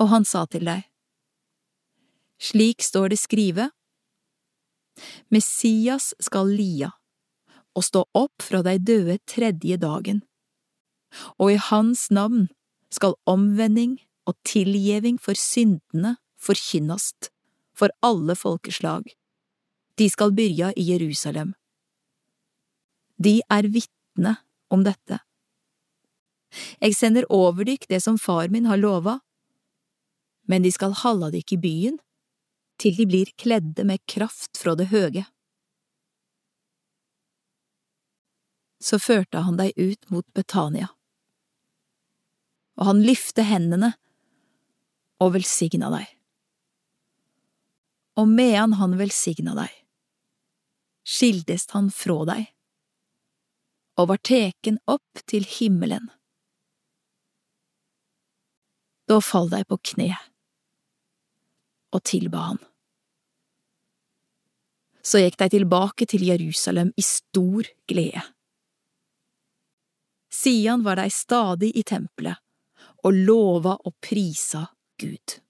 og han sa til deg, Slik står det skrive, Messias skal lia og stå opp fra de døde tredje dagen, og i hans navn skal omvending og tilgjeving for syndene forkynnast for alle folkeslag. De skal byrja i Jerusalem. De er vitne om dette. Eg sender over dykk det som far min har lova, men de skal halda dykk i byen til de blir kledde med kraft fra det høge. Så førte han dei ut mot Betania, og han lyfte hendene og velsigna dei. Og medan han velsigna dei, skildest han fra dei og var teken opp til himmelen. Da fall dei på kne og tilba han. Så gikk de tilbake til Jerusalem i stor glede. Sian var de stadig i tempelet og lova og prisa Gud.